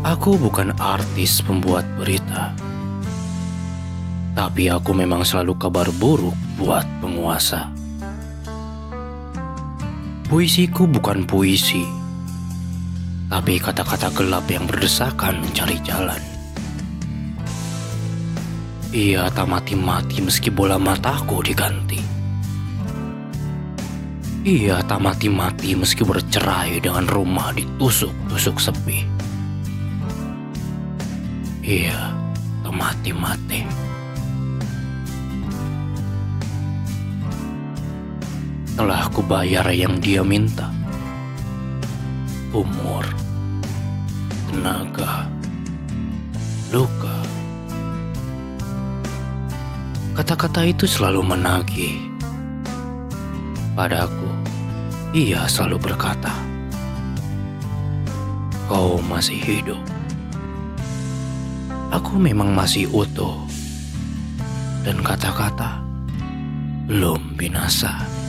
Aku bukan artis pembuat berita. Tapi aku memang selalu kabar buruk buat penguasa. Puisiku bukan puisi, tapi kata-kata gelap yang berdesakan mencari jalan. Ia tak mati-mati meski bola mataku diganti. Ia tak mati-mati meski bercerai dengan rumah ditusuk-tusuk sepi. Tak mati-mati. Telah kubayar yang dia minta. Umur, tenaga, luka. Kata-kata itu selalu menagih. Padaku, ia selalu berkata, "Kau masih hidup." Aku memang masih utuh, dan kata-kata belum binasa.